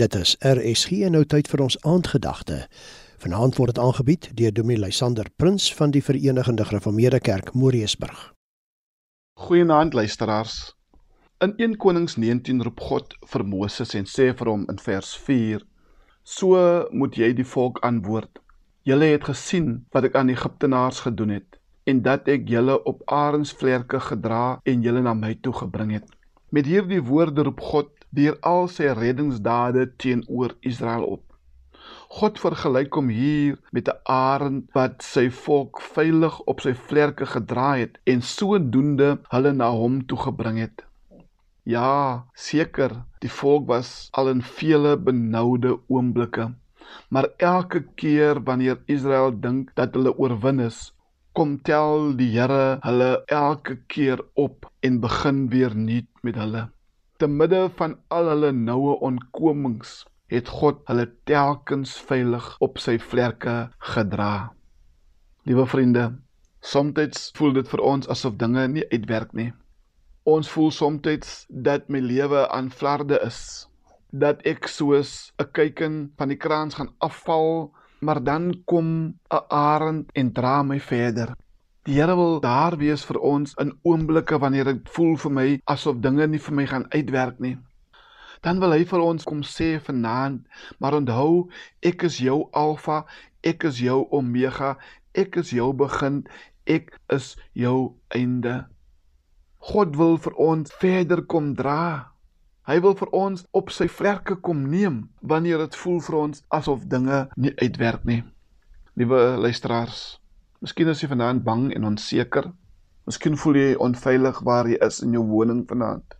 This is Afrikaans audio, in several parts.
Dit is RSG en nou tyd vir ons aandgedagte. Vanaand word dit aangebied deur Dominee Lysander Prins van die Verenigde Gereformeerde Kerk Moriesburg. Goeienaand luisteraars. In 1 Konings 19 roep God vir Moses en sê vir hom in vers 4: "So moet jy die volk antwoord: Julle het gesien wat ek aan Egiptenaars gedoen het en dat ek julle op arensvlerke gedra en julle na my toe gebring het." Met hierdie woorde roep God deur al sy reddingsdade teenoor Israel op. God vergelyk hom hier met 'n arend wat sy volk veilig op sy vlerke gedra het en sodoende hulle na hom toe gebring het. Ja, seker, die volk was al in vele benoude oomblikke, maar elke keer wanneer Israel dink dat hulle oorwin is, kom tel die Here hulle elke keer op en begin weer nuut met hulle te midde van al hulle noue onkomings het God hulle telkens veilig op sy vlerke gedra. Liewe vriende, soms voel dit vir ons asof dinge nie uitwerk nie. Ons voel soms dat my lewe aan flarde is, dat ek soos 'n kuiken van die kraans gaan afval, maar dan kom 'n arend en dra my verder. Die Here wil daar wees vir ons in oomblikke wanneer dit voel vir my asof dinge nie vir my gaan uitwerk nie. Dan wil hy vir ons kom sê vanaand, maar onthou, ek is jou Alfa, ek is jou Omega, ek is jou begin, ek is jou einde. God wil vir ons verder kom dra. Hy wil vir ons op sy vlerke kom neem wanneer dit voel vir ons asof dinge nie uitwerk nie. Liewe luisteraars, Miskien is jy vanaand bang en onseker. Miskien voel jy onveilig waar jy is in jou woning vanaand.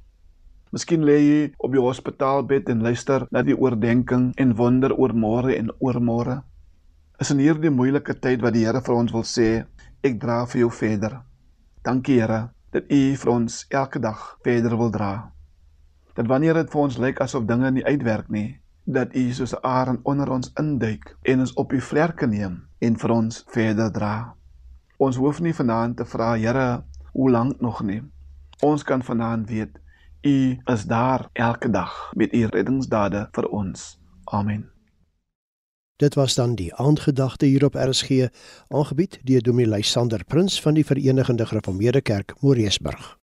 Miskien lê jy op jou hospitaalbed en luister na die oordeenking en wonder oor môre en oormôre. Is in hierdie moeilike tyd wat die Here vir ons wil sê, ek dra vir jou verder. Dankie Here dat U vir ons elke dag verder wil dra. Dat wanneer dit vir ons lyk asof dinge nie uitwerk nie, dat U soos 'n arend onder ons induik en ons op U vlerke neem en vir ons verder dra. Ons hoef nie vanaand te vra, Here, hoe lank nog nie. Ons kan vanaand weet U is daar elke dag met U reddingsdade vir ons. Amen. Dit was dan die aandgedagte hier op RSG, aangebied deur Dominee Lysander Prins van die Verenigde Gereformeerde Kerk Moriesburg.